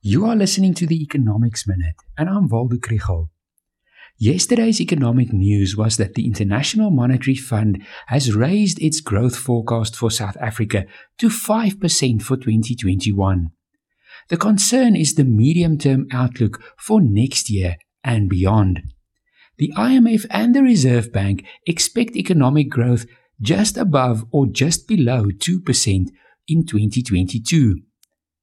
You are listening to the Economics Minute, and I'm Waldo Krugell. Yesterday's economic news was that the International Monetary Fund has raised its growth forecast for South Africa to 5% for 2021. The concern is the medium term outlook for next year and beyond. The IMF and the Reserve Bank expect economic growth just above or just below 2% in 2022.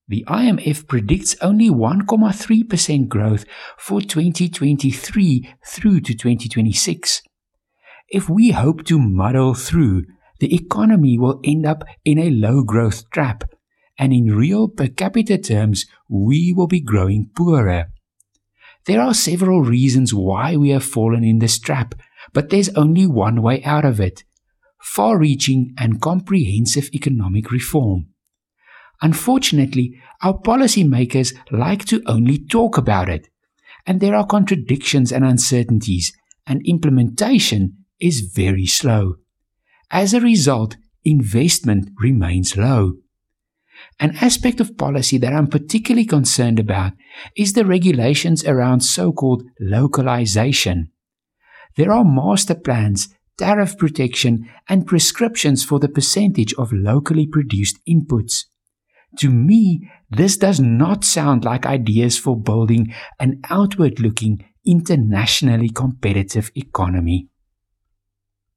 The IMF predicts only 1.3% growth for 2023 through to 2026. If we hope to muddle through, the economy will end up in a low growth trap, and in real per capita terms, we will be growing poorer. There are several reasons why we have fallen in this trap, but there's only one way out of it far reaching and comprehensive economic reform. Unfortunately, our policymakers like to only talk about it, and there are contradictions and uncertainties, and implementation is very slow. As a result, investment remains low. An aspect of policy that I'm particularly concerned about is the regulations around so called localization. There are master plans, tariff protection, and prescriptions for the percentage of locally produced inputs. To me, this does not sound like ideas for building an outward looking, internationally competitive economy.